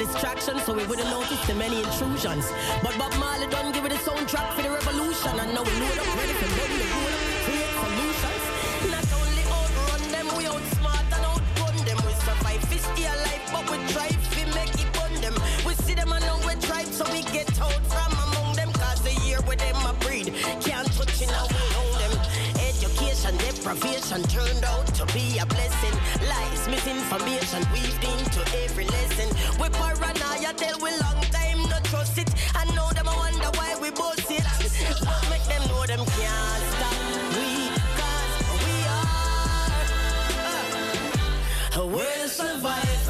of distraction, so we wouldn't notice the many intrusions. But Bob Marley done give it own track for the revolution, and now we load up ready to burn the ruler. deprivation turned out to be a blessing. Lies, misinformation weaved into every lesson. We paranoia tell we long time not trust it. I know them, I wonder why we boast it. But make them know them can't stop. We, cause we are. Uh, we're survivors.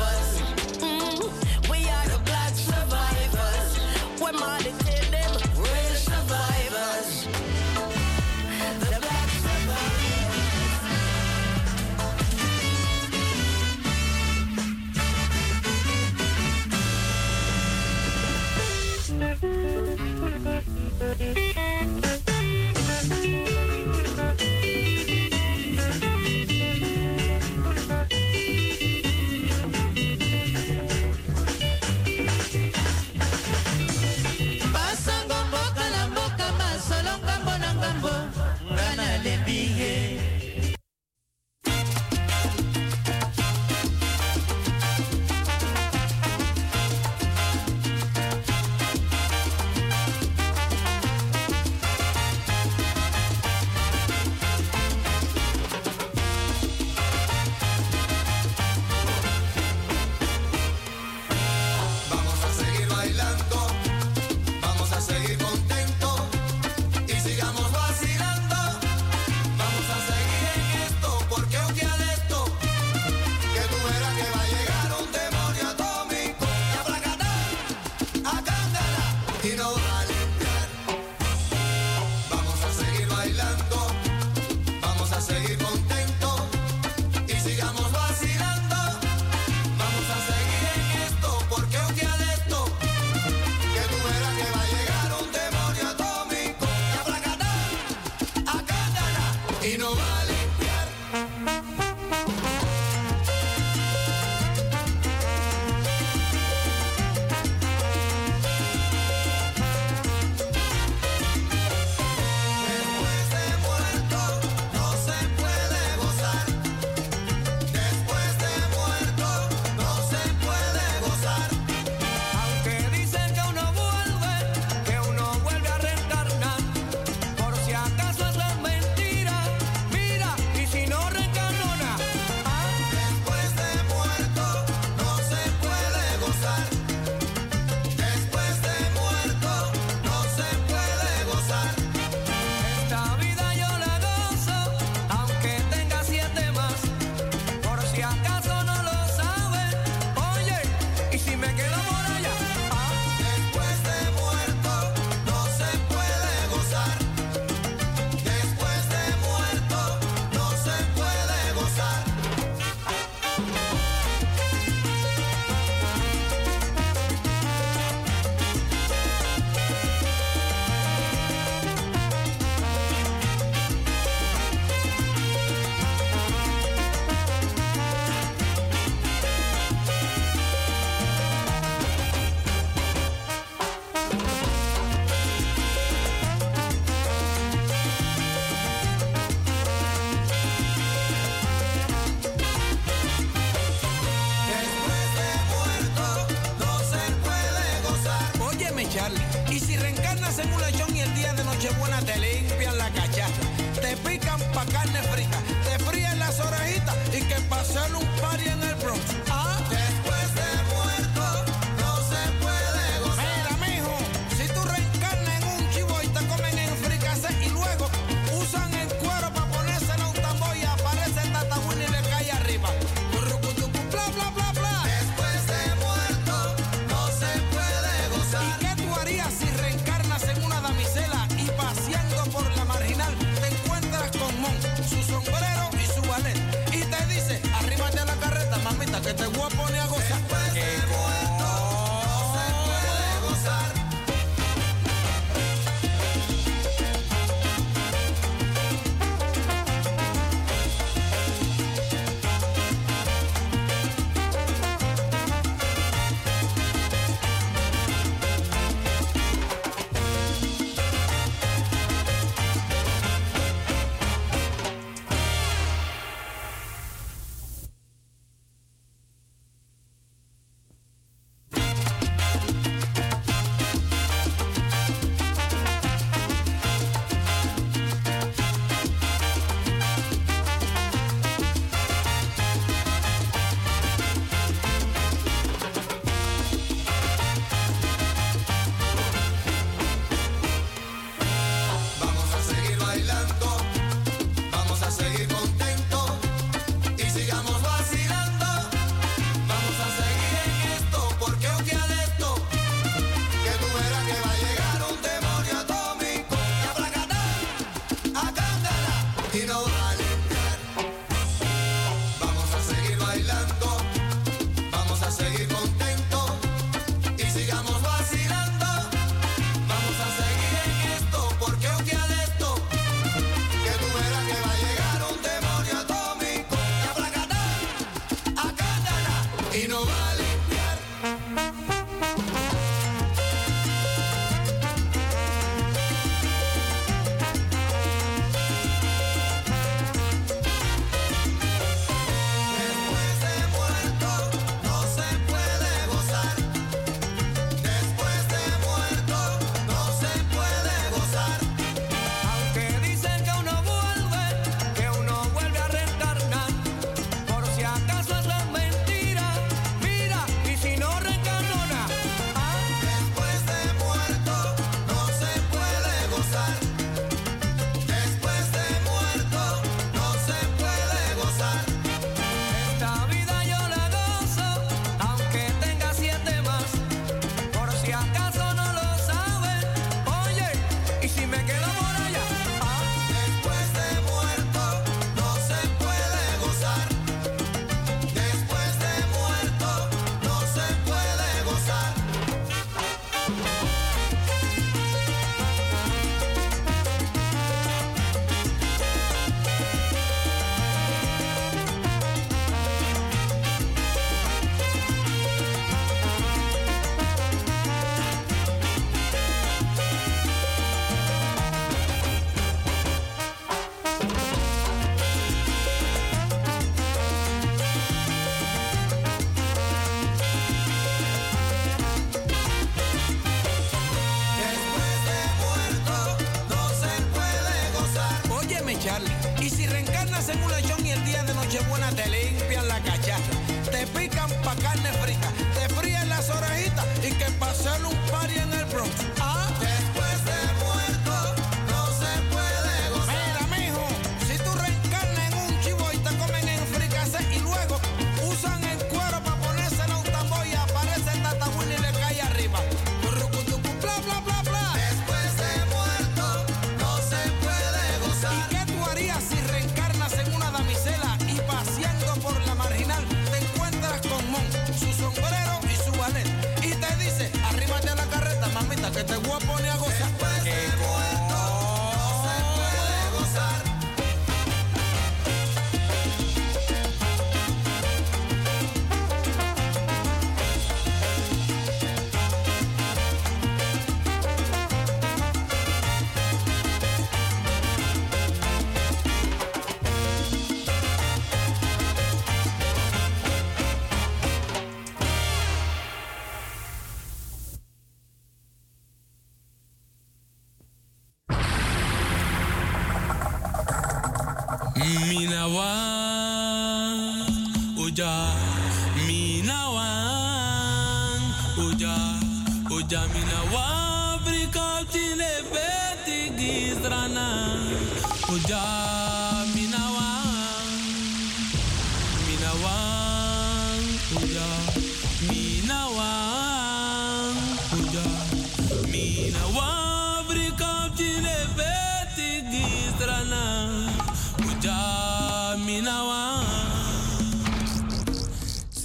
Natalie.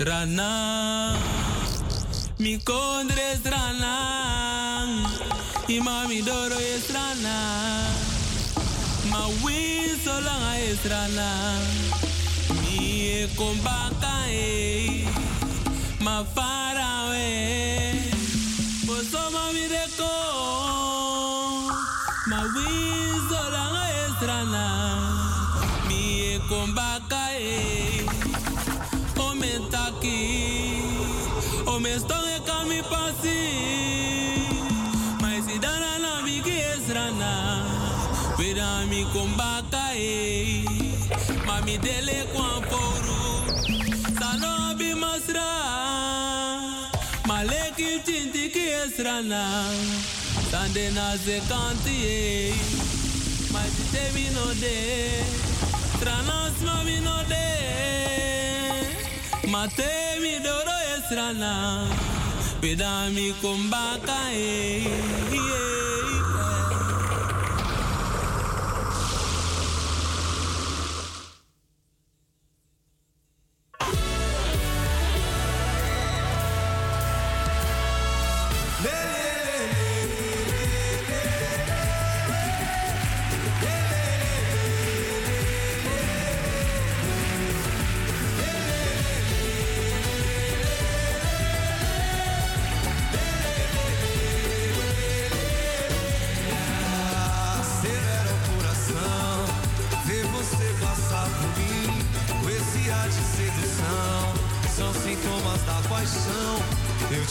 Rana, mi condre es rana, y mami doro es rana, ma wisolanga es rana, mi combaka e, ma fara we, poso mami deko, ma wisolanga kana sande na ze kanti my te vi no de tranas ma vi no de mate mi doro esrana pedami kumbaka e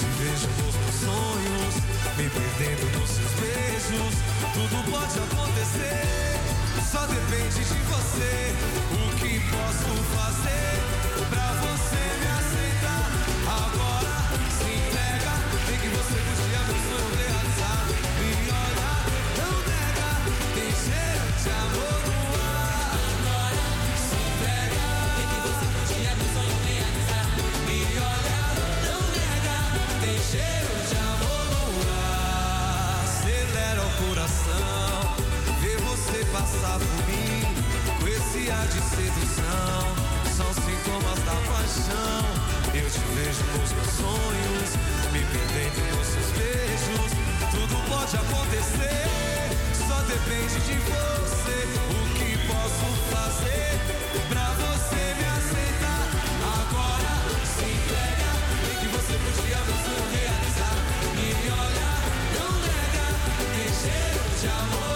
Te vejo nos meus sonhos, me perdendo nos seus beijos. Tudo pode acontecer, só depende de você. O que posso fazer? de sedução são sintomas da paixão. Eu te vejo nos meus sonhos, me perdendo nos seus beijos. Tudo pode acontecer, só depende de você. O que posso fazer pra você me aceitar? Agora se entrega, tem que você podia me realizar. Me olha, não nega, tem cheiro de amor.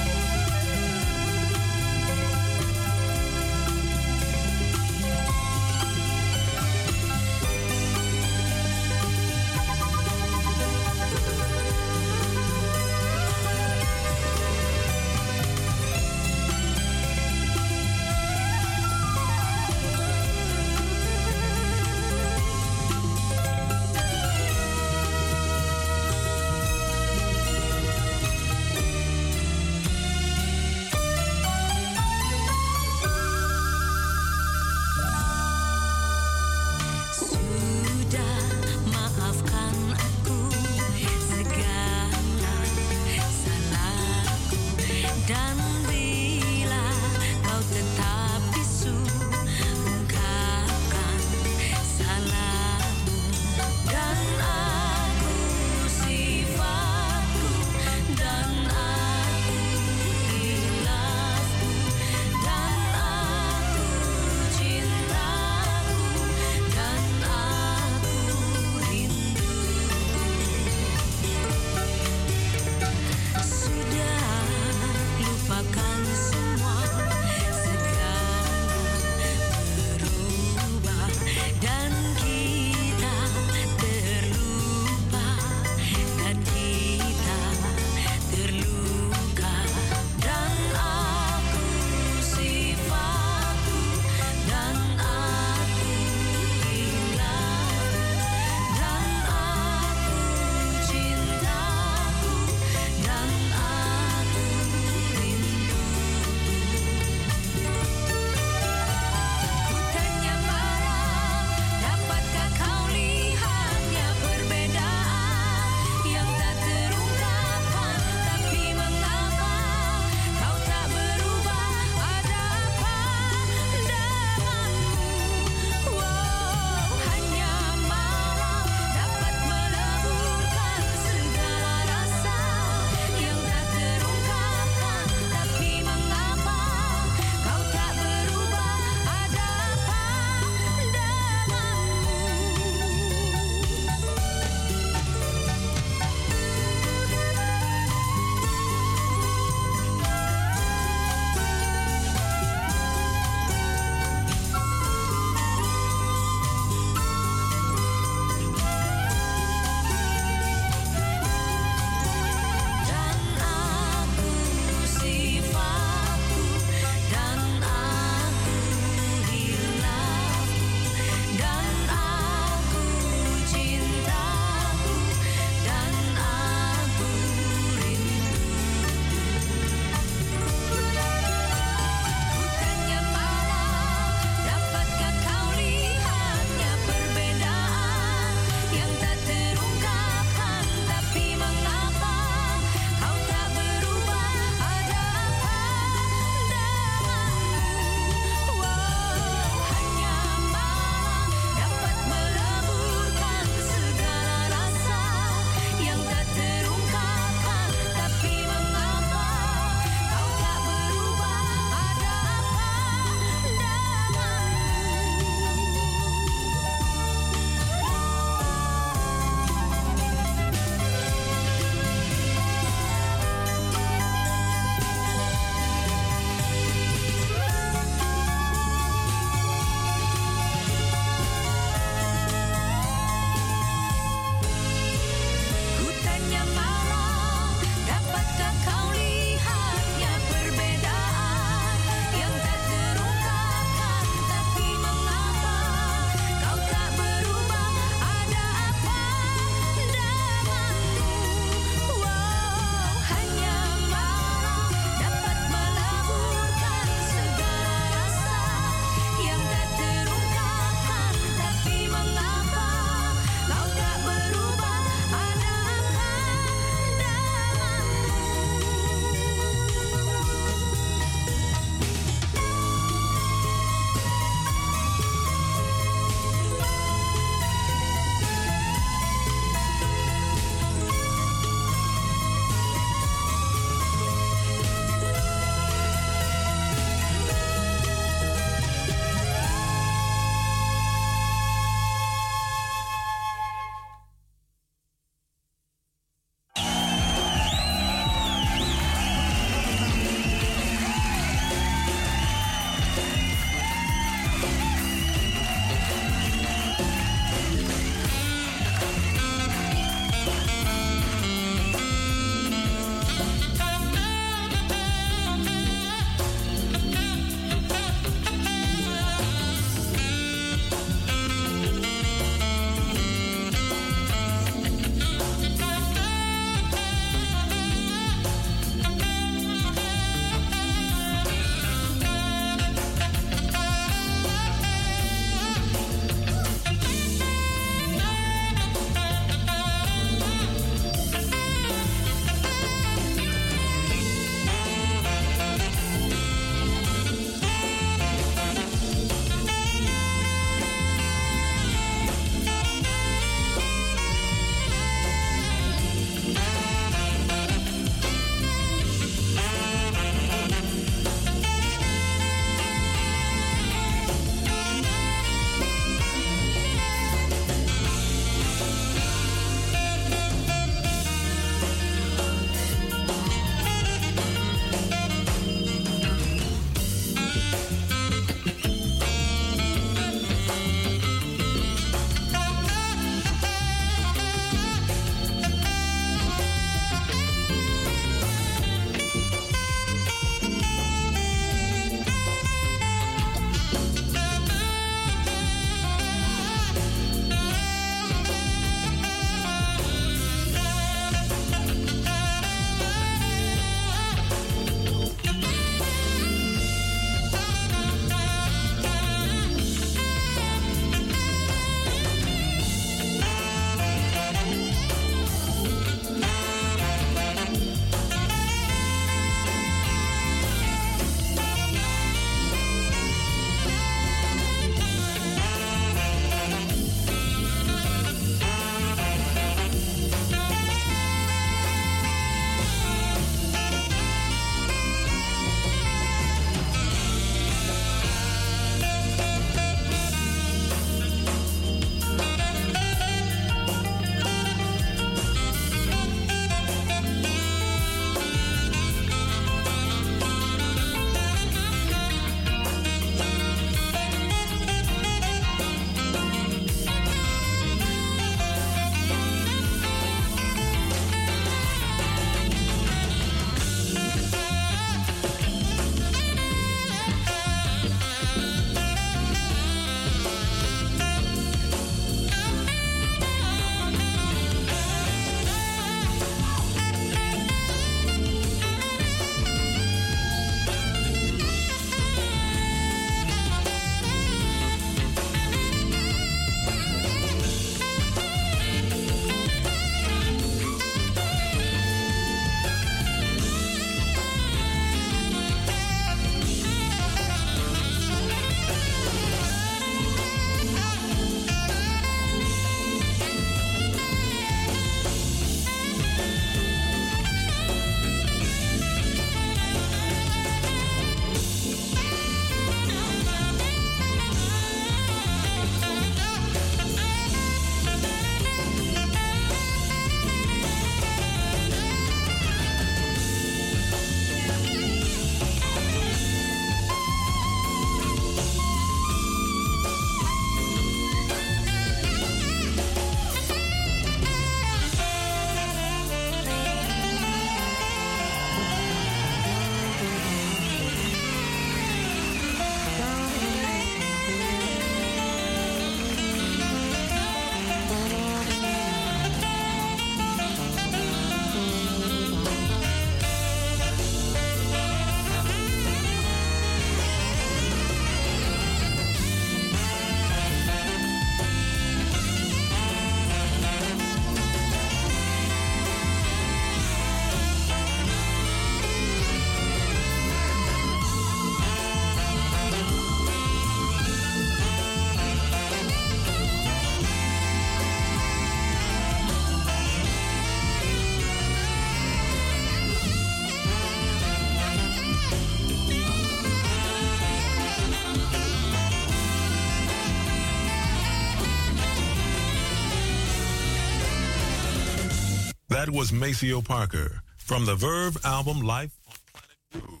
was Maceo Parker from the Verve album Life on Planet Groove.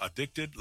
Addicted.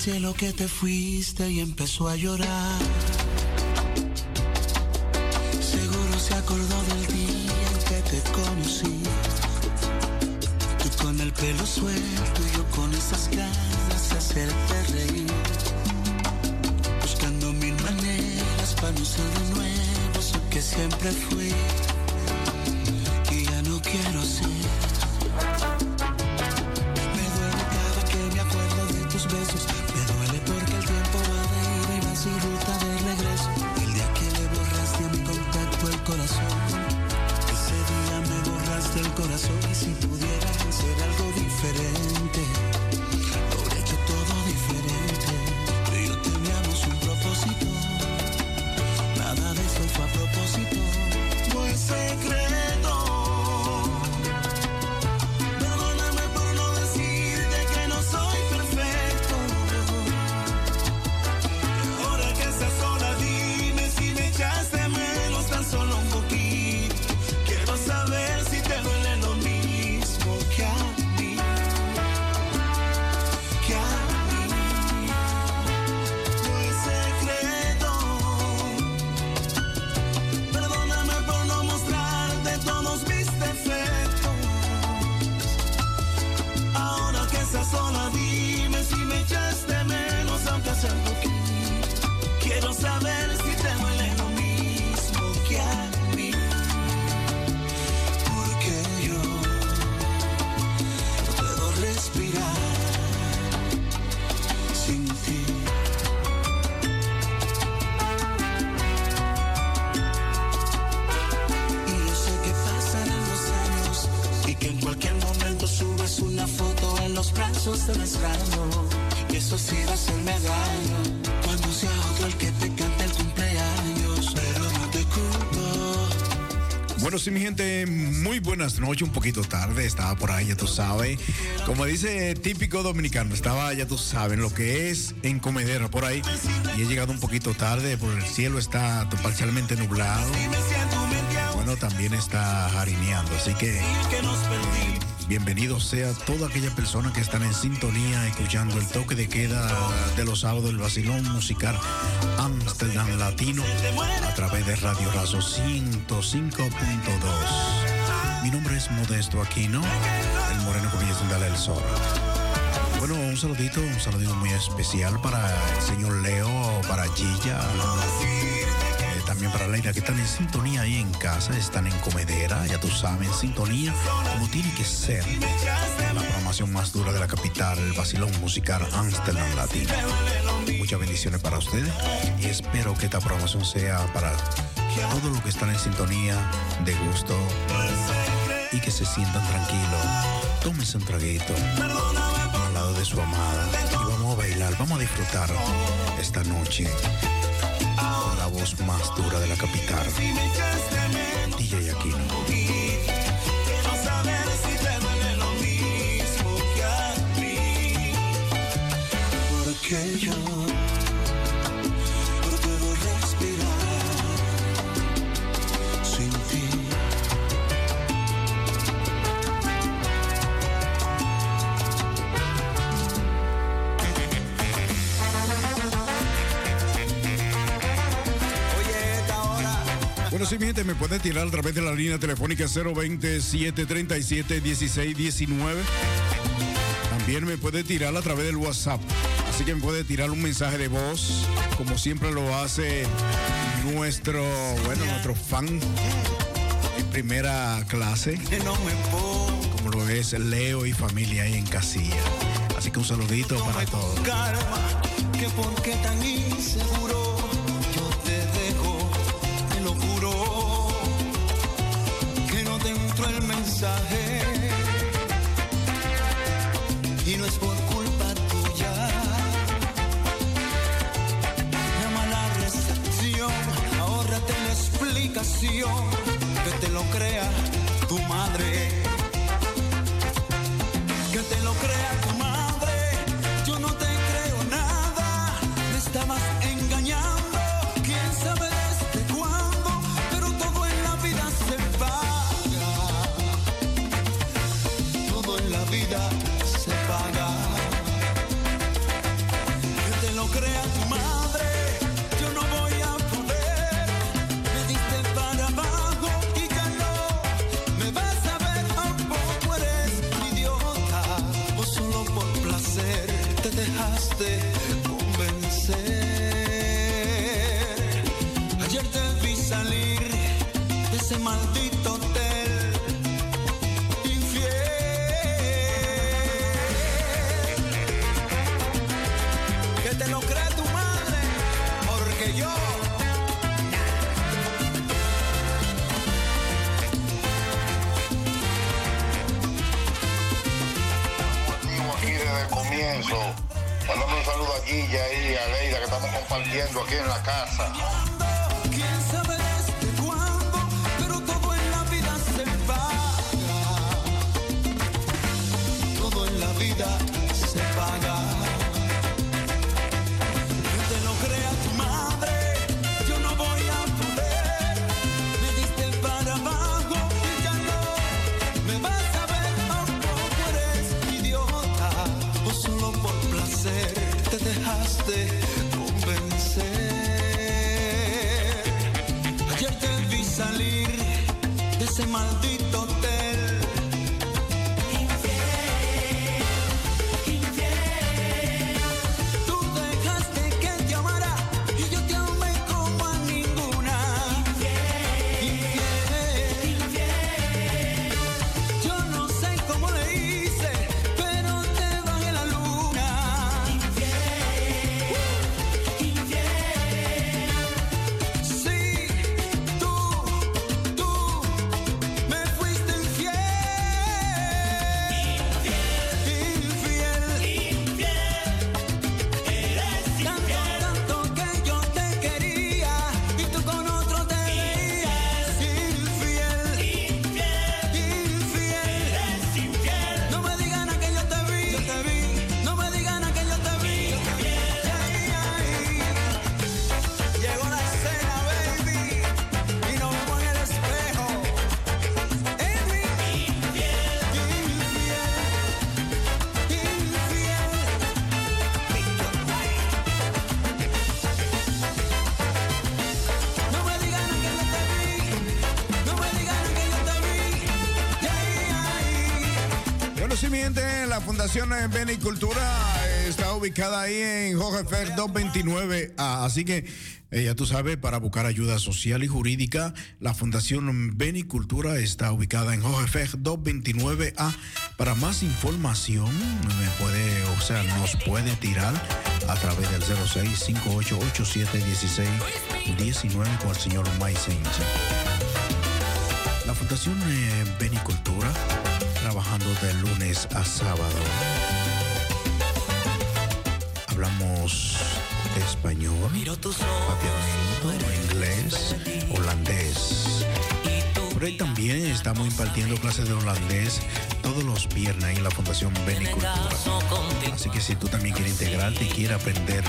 cielo que te fuiste y empezó a llorar. Seguro se acordó del día en que te conocí. Tú con el pelo suelto y yo con esas ganas de hacerte reír. Buscando mil maneras para no ser de nuevo eso que siempre fui. Es raro, y eso sí va a hacerme daño. Cuando sea otro el que te cante el cumpleaños, pero no te culpo. Bueno, sí, mi gente, muy buenas noches, un poquito tarde, estaba por ahí, ya tú sabes. Como dice típico dominicano, estaba, ya tú sabes, lo que es en comedera por ahí. Y he llegado un poquito tarde, porque el cielo está parcialmente nublado. Bueno, también está harineando, así que bienvenido sea toda aquella persona que están en sintonía escuchando el toque de queda de los sábados del vacilón musical Amsterdam Latino a través de Radio Razo 105.2. Mi nombre es Modesto Aquino, el moreno comillas sin darle el sol. Bueno, un saludito, un saludito muy especial para el señor Leo, para Gilla, también para Leida que están en sintonía ahí en casa, están en comedera, ya tú sabes, en sintonía, como tiene que ser. La programación más dura de la capital, el vacilón musical Amsterdam Latino. Muchas bendiciones para ustedes y espero que esta programación sea para todos los que están en sintonía, de gusto y que se sientan tranquilos. Tómense un traguito al lado de su amada y vamos a bailar, vamos a disfrutar esta noche la voz más dura de la capital. DJ Aquino. Que yo Bueno, sí, mi gente, me puede tirar a través de la línea telefónica 020-737-1619. También me puede tirar a través del WhatsApp. Así que me puede tirar un mensaje de voz, como siempre lo hace nuestro, bueno, nuestro fan en primera clase, como lo es Leo y familia ahí en Casilla. Así que un saludito para todos. Que tan inseguro que te lo crea tu madre. Que te lo crea tu madre, comienzo. Mandando un saludo a Guilla y a Leida que estamos compartiendo aquí en la casa. Mi gente, la Fundación eh, Benicultura eh, está ubicada ahí en Jorge Fer 229A. Así que eh, ya tú sabes, para buscar ayuda social y jurídica, la Fundación Benicultura está ubicada en Jorge Fer 229A. Para más información, me puede, o sea, nos puede tirar a través del 0658871619 con el señor Maizen. La Fundación eh, Benicultura, trabajando de lunes a sábado. Hablamos español, papiamento, inglés, holandés. Por ahí también estamos impartiendo clases de holandés todos los viernes en la Fundación Benicultura. Así que si tú también quieres integrarte y quieres aprender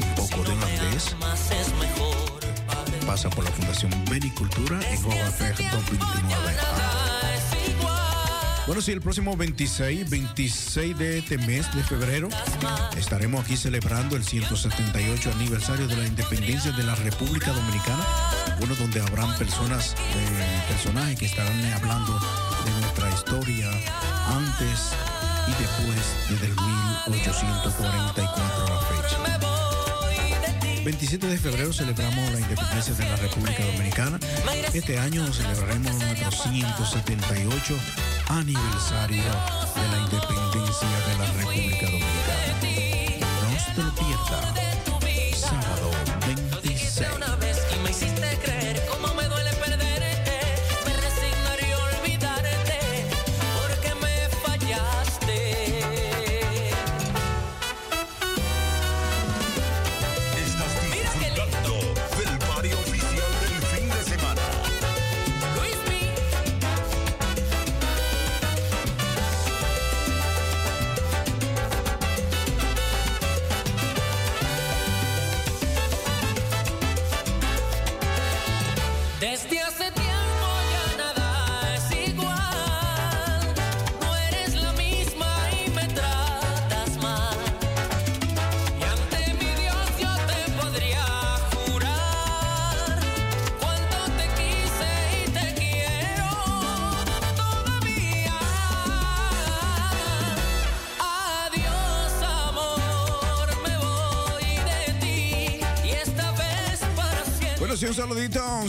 un poco de holandés, pasa por la Fundación Benicultura en Jovafer 229. Bueno, sí, el próximo 26, 26 de este mes de febrero estaremos aquí celebrando el 178 aniversario de la independencia de la República Dominicana. Bueno, donde habrán personas, eh, personajes que estarán hablando de nuestra historia antes y después desde el 1844 a la fecha. 27 de febrero celebramos la independencia de la República Dominicana. Este año celebraremos nuestro 178 aniversario de la independencia de la República Dominicana. No te lo pierda. Sábado 26. Una vez y me hiciste creer cómo me duele perderte. Me resignaré a olvidarte porque me fallaste.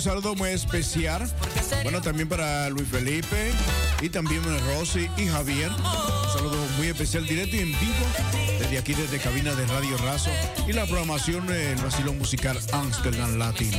Saludo muy especial. Bueno, también para Luis Felipe y también Rosy y Javier. Un saludo muy especial, directo y en vivo desde aquí, desde cabina de Radio Razo y la programación del vacilón musical Amsterdam Latino.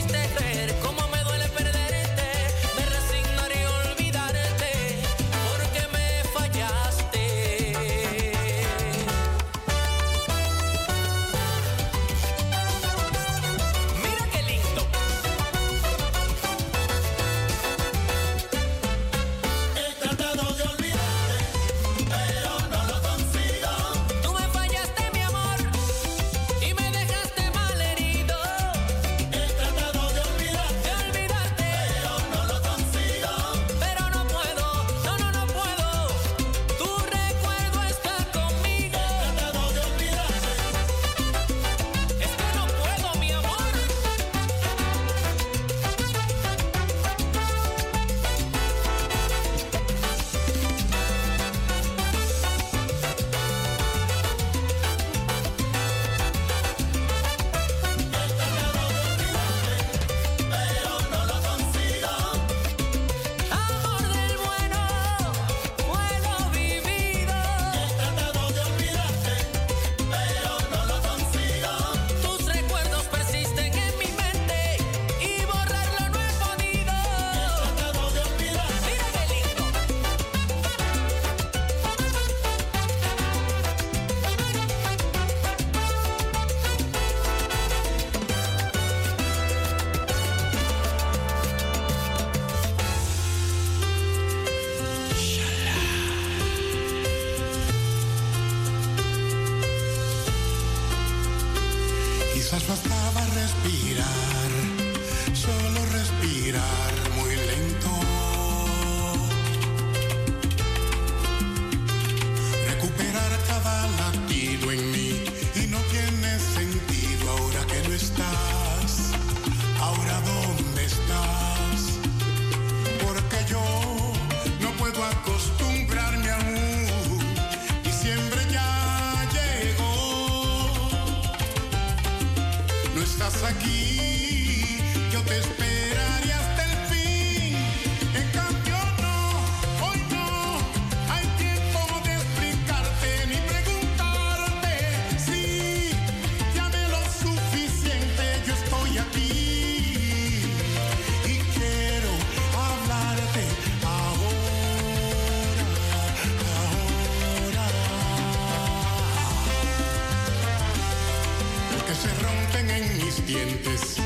mis dientes.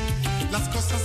Las cosas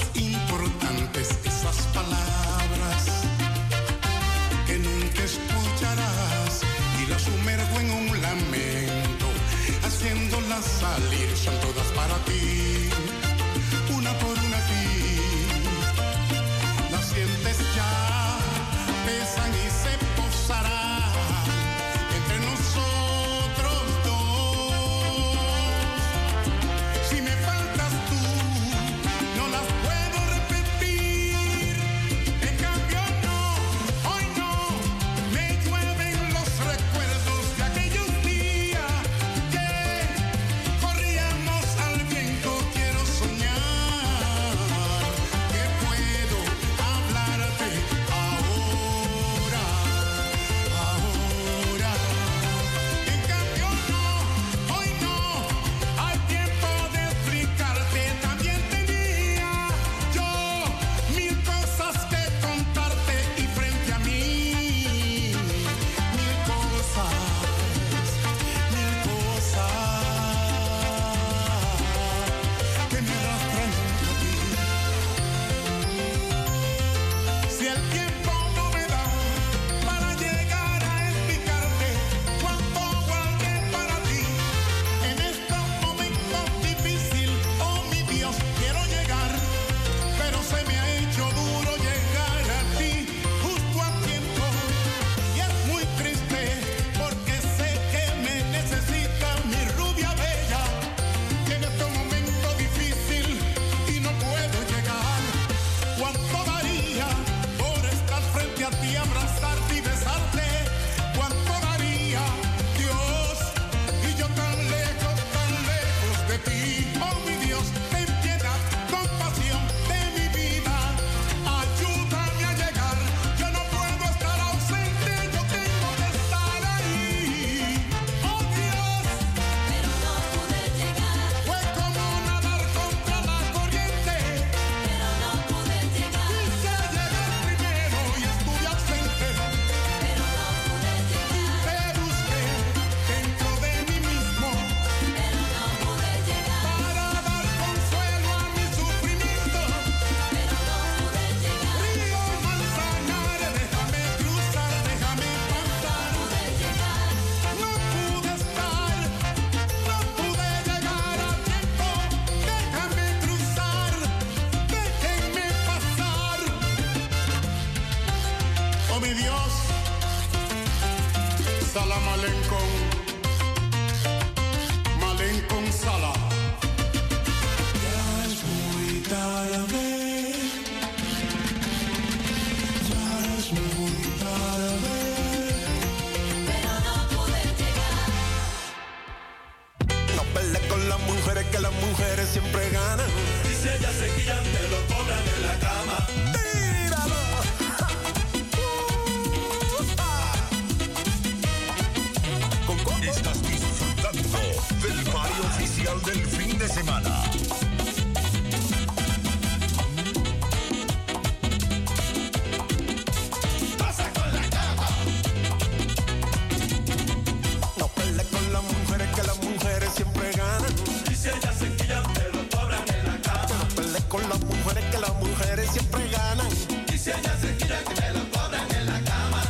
las mujeres que las mujeres siempre ganan. Y si ellas se quillan, te lo cobran en la cama. Con las mujeres que las mujeres siempre ganan. Y si ellas se quillan, te lo cobran en la cama.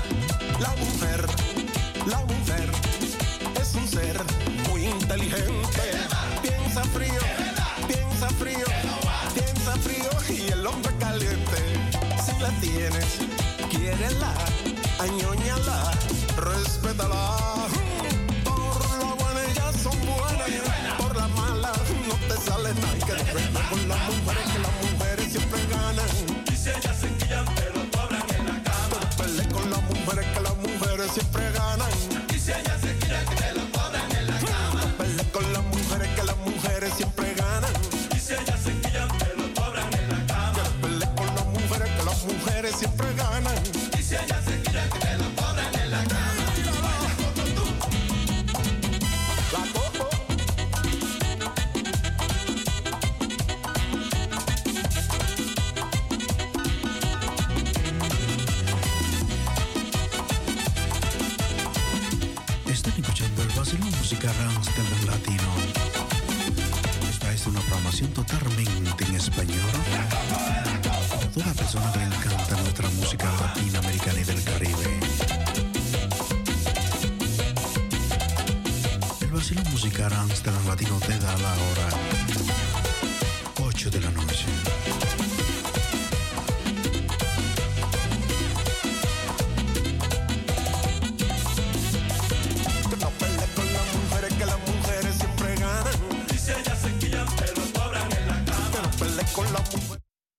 La mujer, la mujer, es un ser muy inteligente. Piensa frío, piensa frío, piensa frío y el hombre caliente. Si la tienes, quiere la añoña